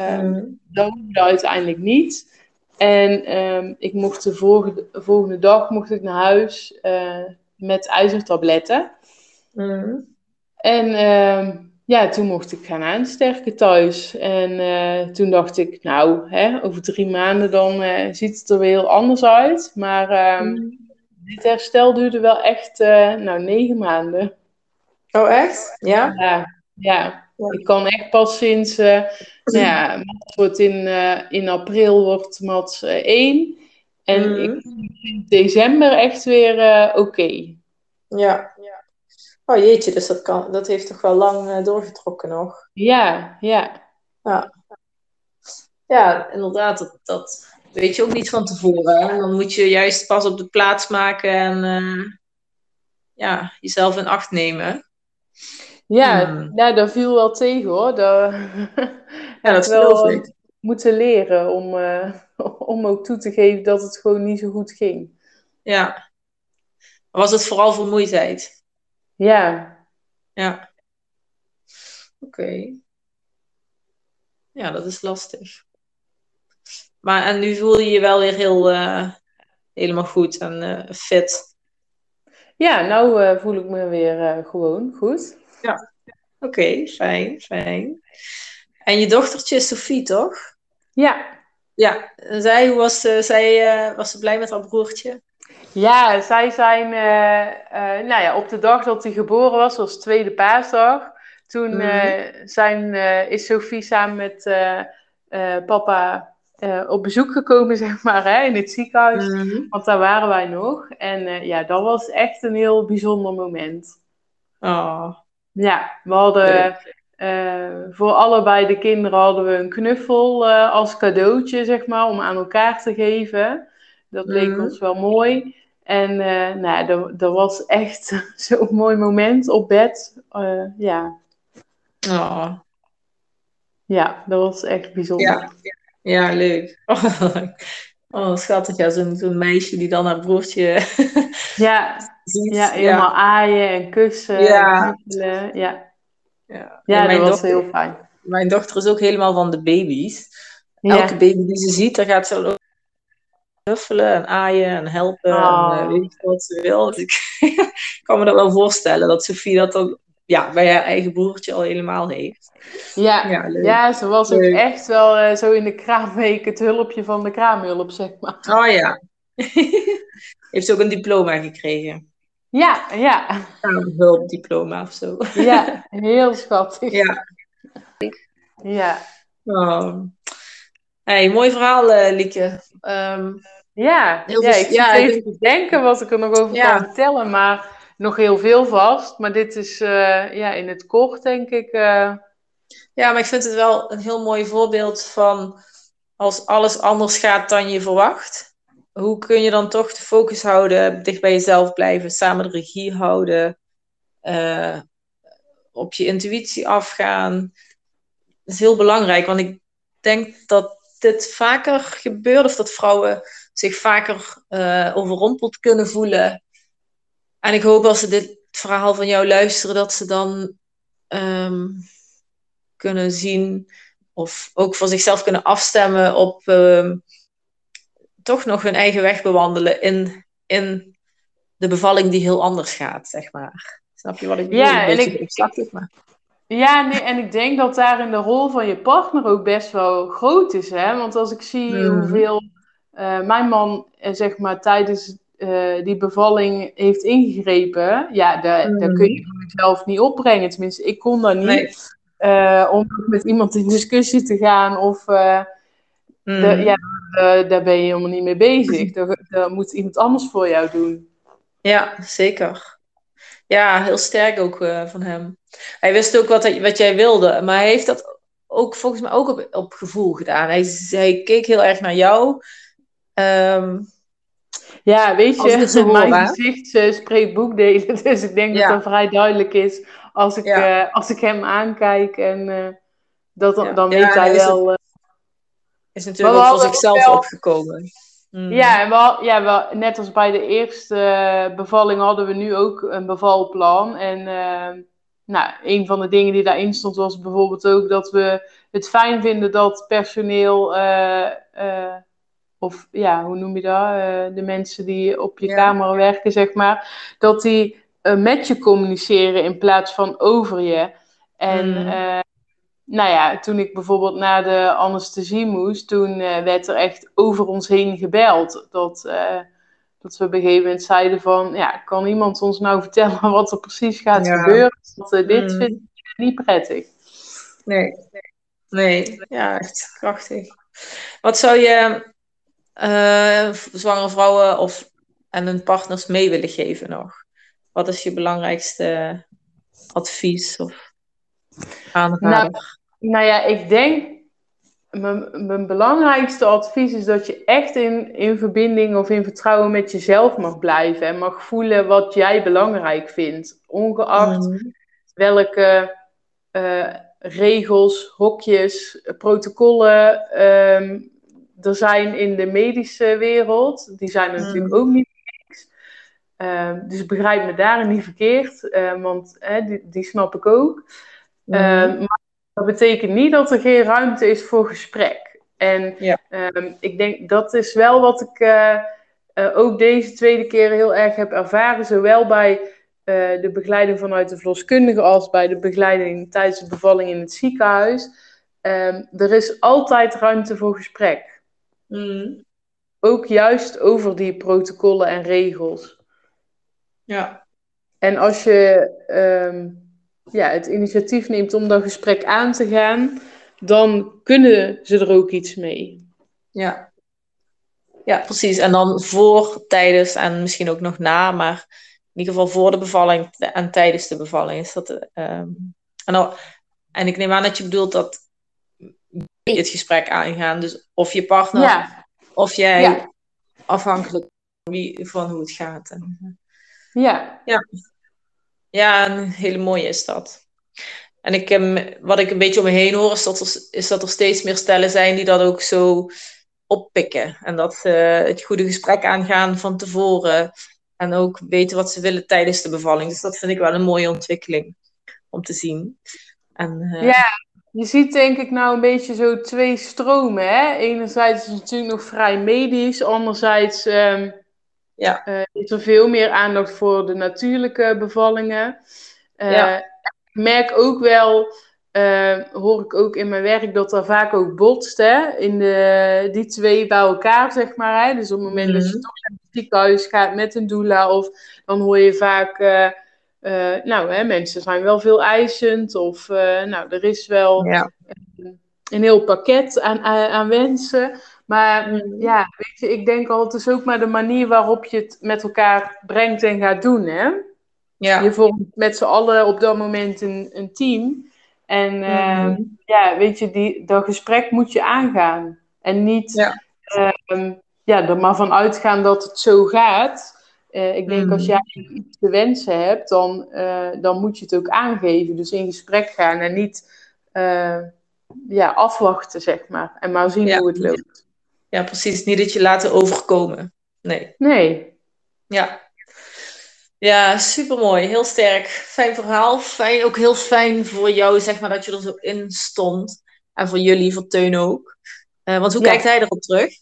Mm. Dat hoefde uiteindelijk niet. En um, ik mocht de volgende, volgende dag mocht ik naar huis met ijzertabletten. Mm. En uh, ja, toen mocht ik gaan aansterken thuis. En uh, toen dacht ik, nou, hè, over drie maanden dan uh, ziet het er weer heel anders uit. Maar um, dit herstel duurde wel echt, nou, negen maanden. Oh, echt? Ja? Ja, ja. Ik kan echt pas sinds, nou ja, wordt in, in april wordt Mats 1. En mm. ik in december echt weer oké. Okay. Ja, ja. Oh jeetje, dus dat, kan, dat heeft toch wel lang doorgetrokken nog. Ja, ja. Ja, ja inderdaad, dat, dat weet je ook niet van tevoren. Hè? Dan moet je juist pas op de plaats maken en ja, jezelf in acht nemen. Ja, hmm. ja, dat viel wel tegen hoor. Dat, ja, dat wel ik. moeten leren om, uh, om ook toe te geven dat het gewoon niet zo goed ging. Ja. Was het vooral vermoeidheid? Ja. Ja. Oké. Ja, dat is lastig. Maar en nu voel je je wel weer heel, uh, helemaal goed en uh, fit. Ja, nou voel ik me weer gewoon goed. Ja. Oké, fijn, fijn. En je dochtertje is Sophie, toch? Ja. Ja, en zij, hoe was, zij, was ze blij met haar broertje? Ja, zij zijn, uh, uh, nou ja, op de dag dat hij geboren was, was tweede paasdag. Toen uh, zijn, is Sophie samen met papa op bezoek gekomen, zeg maar, hè, in het ziekenhuis. Mhm. Want daar waren wij nog. En ja, dat was echt een heel bijzonder moment. Oh. Ja, we hadden voor allebei de kinderen hadden we een knuffel als cadeautje, zeg maar, om aan elkaar te geven. Dat leek mhm. ons wel mooi. En uh, nou, dat, dat was echt zo'n mooi moment op bed. Ja. Oh. Ja, dat was echt bijzonder. Ja, ja leuk. Oh, oh schattig. Ja, zo'n zo'n meisje die dan haar broertje ja, Ja, helemaal aaien en kussen. Ja. En ja. Ja, ja dat was heel fijn. Mijn dochter is ook helemaal van de baby's. Elke baby die ze ziet, daar gaat ze ook knuffelen en aaien en helpen. En uh, weet ik wat ze wil. Dus ik kan me dat wel voorstellen dat Sofie dat dan ja, bij haar eigen broertje al helemaal heeft. Ja, ja, ja ze was ook echt wel uh, zo in de kraamweek het hulpje van de kraamhulp, zeg maar. Oh ja. heeft ze ook een diploma gekregen? Ja, ja. Hulpdiploma of zo. ja, heel schattig. Ja. Ja. Oh. Hey, mooi verhaal, uh, Lieke. Um, ja, ja ik ja, even te denken wat ik er nog over kan vertellen, maar nog heel veel vast. Maar dit is uh, ja, in het kort, denk ik. Uh... Ja, maar ik vind het wel een heel mooi voorbeeld van als alles anders gaat dan je verwacht. Hoe kun je dan toch de focus houden, dicht bij jezelf blijven, samen de regie houden, uh, op je intuïtie afgaan? Dat is heel belangrijk, want ik denk dat dit vaker gebeurt of dat vrouwen zich vaker uh, overrompeld kunnen voelen. En ik hoop als ze dit verhaal van jou luisteren, dat ze dan um, kunnen zien of ook voor zichzelf kunnen afstemmen op um, toch nog hun eigen weg bewandelen in, in de bevalling die heel anders gaat, zeg maar. Snap je wat ik bedoel? Ja, en ik, maar. Ja, nee, en ik denk dat daarin de rol van je partner ook best wel groot is. Hè? Want als ik zie mhm. hoeveel uh, mijn man, uh, zeg maar, tijdens uh, die bevalling heeft ingegrepen, ja, daar, mm. daar kun je zelf niet opbrengen. Tenminste, ik kon dat niet. Nee. om met iemand in discussie te gaan of. Mm. De, ja, daar ben je helemaal niet mee bezig. Dat, moet iemand anders voor jou doen. Ja, zeker. Ja, heel sterk ook van hem. Hij wist ook wat, hij, wat jij wilde, maar hij heeft dat ook volgens mij ook op, op gevoel gedaan. Hij, hij keek heel erg naar jou. Um, ja, weet je, mijn gezicht uh, spreekt boekdelen. Dus ik denk dat het vrij duidelijk is als ik, Ja. eh, als ik hem aankijk. En eh, dat, Ja. dan weet hij wel. Is natuurlijk ook voor zichzelf wel- opgekomen. Mm. Ja, en wel, ja wel, net als bij de eerste eh, bevalling hadden we nu ook een bevalplan. En eh, nou, een van de dingen die daarin stond was bijvoorbeeld ook dat we het fijn vinden dat personeel, eh, of ja, hoe noem je dat? De mensen die op je Ja. kamer werken, zeg maar, dat die met je communiceren in plaats van over je. En Mm. Nou ja, toen ik bijvoorbeeld naar de anesthesie moest, toen eh, werd er echt over ons heen gebeld. Dat, eh, dat we op een gegeven moment zeiden van, ja, kan iemand ons nou vertellen wat er precies gaat Ja. gebeuren? Want eh, dit Mm. vind ik niet prettig. Nee. Nee, ja, echt krachtig. Wat zou je eh, zwangere vrouwen of, en hun partners mee willen geven nog? Wat is je belangrijkste advies of aanrader? Nou ja, ik denk, mijn, mijn belangrijkste advies is dat je echt in, in verbinding of in vertrouwen met jezelf mag blijven. En mag voelen wat jij belangrijk vindt. Ongeacht Mm. welke eh, regels, hokjes, protocollen ehm, er zijn in de medische wereld. Die zijn er natuurlijk Mm. ook niet niks. Ehm, dus begrijp me daarin niet verkeerd, eh, want die, die snap ik ook. Ehm, maar dat betekent niet dat er geen ruimte is voor gesprek. En Ja. ehm, ik denk dat is wel wat ik eh, eh, ook deze tweede keer heel erg heb ervaren. Zowel bij eh, de begeleiding vanuit de verloskundige als bij de begeleiding tijdens de bevalling in het ziekenhuis. Ehm, er is altijd ruimte voor gesprek. Mm. Ook juist over die protocollen en regels. Ja. En als je ja, het initiatief neemt om dat gesprek aan te gaan, dan kunnen ze er ook iets mee. Ja. Ja, precies. En dan voor, tijdens en misschien ook nog na, maar in ieder geval voor de bevalling en tijdens de bevalling is dat. ehm, en, dan, en ik neem aan dat je bedoelt dat het gesprek aangaan. Dus of je partner Ja, of jij, Ja. afhankelijk van, wie, van hoe het gaat. En, ja, ja, een hele mooie is dat. En ik, wat ik een beetje om me heen hoor, is dat, er, is dat er steeds meer stellen zijn die dat ook zo oppikken. En dat ze het goede gesprek aangaan van tevoren. En ook weten wat ze willen tijdens de bevalling. Dus dat vind ik wel een mooie ontwikkeling om te zien. En, eh, ja. Je ziet denk ik nou een beetje zo twee stromen. Hè? Enerzijds is het natuurlijk nog vrij medisch, anderzijds ehm, Ja. eh, is er veel meer aandacht voor de natuurlijke bevallingen. Eh, Ja. Ik merk ook wel, eh, hoor ik ook in mijn werk, dat er vaak ook botst, hè? In de, die twee bij elkaar, zeg maar. Hè? Dus op het moment dat je Mhm. toch naar het ziekenhuis gaat met een doula, of dan hoor je vaak, eh, eh, nou, hè, mensen zijn wel veel eisend, of eh, nou, er is wel ja. een heel pakket aan, aan, aan wensen. Maar Mhm. ja, weet je, ik denk al, het is ook maar de manier waarop je het met elkaar brengt en gaat doen, hè? Ja. Je vormt met z'n allen op dat moment een, een team. En Mhm. ja, weet je, die, dat gesprek moet je aangaan. En niet Ja. ehm, ja, er maar van uitgaan dat het zo gaat. Eh, ik denk Mhm. als jij iets te wensen hebt, dan, eh, dan moet je het ook aangeven. Dus in gesprek gaan en niet eh, ja, afwachten, zeg maar. En maar zien Ja. hoe het loopt. Ja, precies. Niet dat je laten overkomen. Nee. Nee. Ja. Ja, supermooi. Heel sterk. Fijn verhaal. Fijn, ook heel fijn voor jou, zeg maar, dat je er zo in stond. En voor jullie, voor Teun ook. Eh, want hoe Ja. kijkt hij erop terug?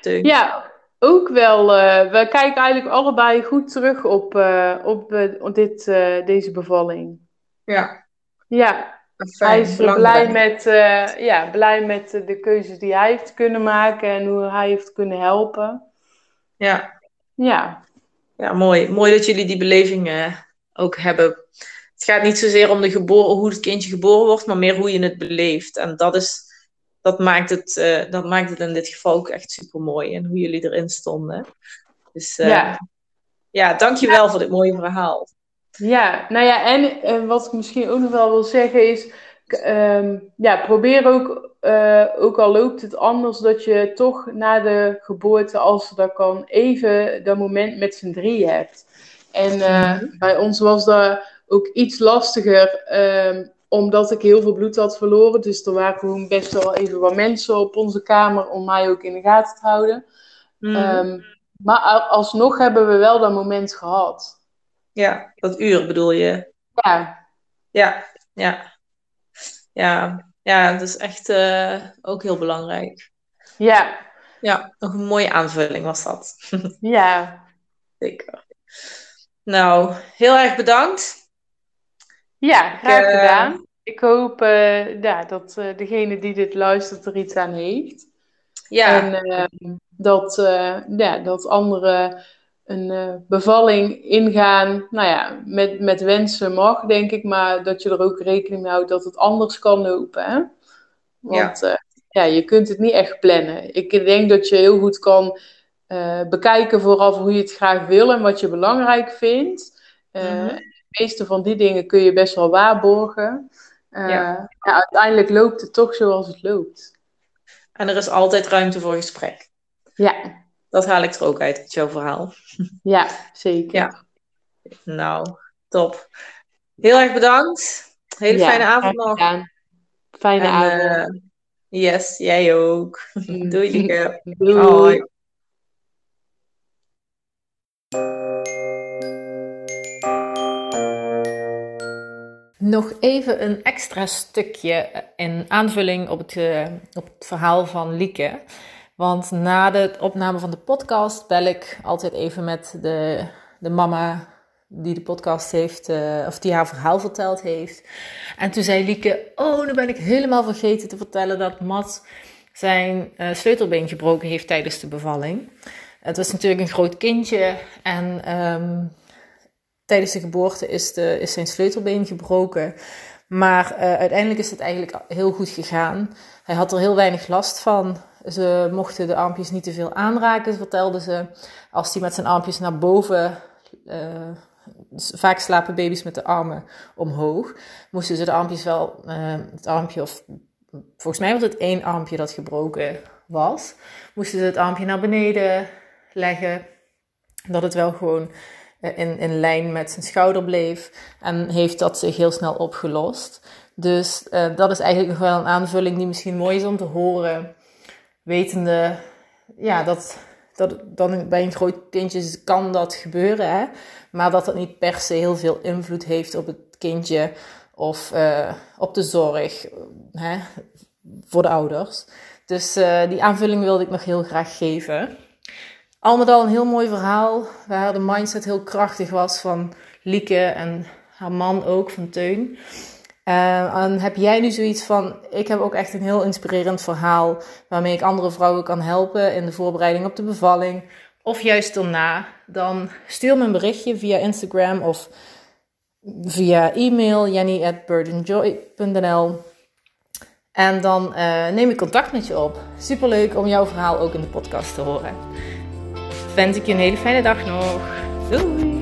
Teun. Ja, ook wel. eh, we kijken eigenlijk allebei goed terug op, eh, op, op dit, deze bevalling. Ja. Ja, Fijn, hij is blij met, eh, ja, blij met de keuzes die hij heeft kunnen maken en hoe hij heeft kunnen helpen. Ja. Ja, ja, mooi. Mooi dat jullie die beleving eh, ook hebben. Het gaat niet zozeer om de geboren, hoe het kindje geboren wordt, maar meer hoe je het beleeft. En dat, is, dat, maakt, het, eh, dat maakt het in dit geval ook echt super mooi. En hoe jullie erin stonden. Dus ja. ja, dankjewel voor dit mooie verhaal. Ja, nou ja, en eh, wat ik misschien ook nog wel wil zeggen is, ehm, ja, probeer ook, eh, ook al loopt het anders, dat je toch na de geboorte, als dat kan, even dat moment met z'n drie hebt. En eh, Mhm. bij ons was dat ook iets lastiger, ehm, omdat ik heel veel bloed had verloren. Dus er waren gewoon best wel even wat mensen op onze kamer om mij ook in de gaten te houden. Mhm. Ehm, maar alsnog hebben we wel dat moment gehad. Ja, dat uur bedoel je? Ja. Ja, ja. Ja, ja dat is echt eh, ook heel belangrijk. Ja. Ja, nog een mooie aanvulling was dat. ja. Zeker. Nou, heel erg bedankt. Ja, graag eh, gedaan. Ik hoop uh, ja, dat uh, degene die dit luistert er iets aan heeft. Ja. En ehm, dat, ja, dat anderen een bevalling ingaan, nou ja, met, met wensen mag, denk ik, maar dat je er ook rekening mee houdt dat het anders kan lopen. Hè? Want ja. ja, je kunt het niet echt plannen. Ik denk dat je heel goed kan bekijken vooraf hoe je het graag wil en wat je belangrijk vindt. Mm de meeste van die dingen kun je best wel waarborgen. Ja. uiteindelijk loopt het toch zoals het loopt. En er is altijd ruimte voor gesprek. Ja. Dat haal ik er ook uit, uit jouw verhaal. Ja, zeker. Ja. Nou, top. Heel erg bedankt. Hele ja, fijne avond nog. Fijne en, avond. Uh, yes, jij ook. Doei, lieve. Doei. Hoi. Nog even een extra stukje in aanvulling op het, uh, op het verhaal van Lieke. Want na de opname van de podcast bel ik altijd even met de, de mama die de podcast heeft, uh, of die haar verhaal verteld heeft. En toen zei Lieke: Oh, nu ben ik helemaal vergeten te vertellen dat Mat zijn uh, sleutelbeen gebroken heeft tijdens de bevalling. Het was natuurlijk een groot kindje en um, tijdens de geboorte is, de, is zijn sleutelbeen gebroken. Maar uh, uiteindelijk is het eigenlijk heel goed gegaan. Hij had er heel weinig last van. Ze mochten de armpjes niet te veel aanraken, vertelde ze. Als hij met zijn armpjes naar boven. Uh, vaak slapen baby's met de armen omhoog. Moesten ze de armpjes wel. Uh, het armpje, of volgens mij was het één armpje dat gebroken was. Moesten ze het armpje naar beneden leggen. Dat het wel gewoon in, in lijn met zijn schouder bleef. En heeft dat zich heel snel opgelost. Dus dat is eigenlijk nog wel een aanvulling die misschien mooi is om te horen. Wetende ja, dat, dat dan bij een groot kindje kan dat gebeuren. Hè? Maar dat dat niet per se heel veel invloed heeft op het kindje of uh, op de zorg hè, voor de ouders. Dus uh, die aanvulling wilde ik nog heel graag geven. Al met al een heel mooi verhaal, waar de mindset heel krachtig was van Lieke en haar man ook, van Teun. Uh, en heb jij nu zoiets van, ik heb ook echt een heel inspirerend verhaal waarmee ik andere vrouwen kan helpen in de voorbereiding op de bevalling of juist daarna, dan stuur me een berichtje via Instagram of via e-mail jenny@burdenjoy.nl en dan uh, neem ik contact met je op. Superleuk om jouw verhaal ook in de podcast te horen wens ik je een hele fijne dag nog. Doei!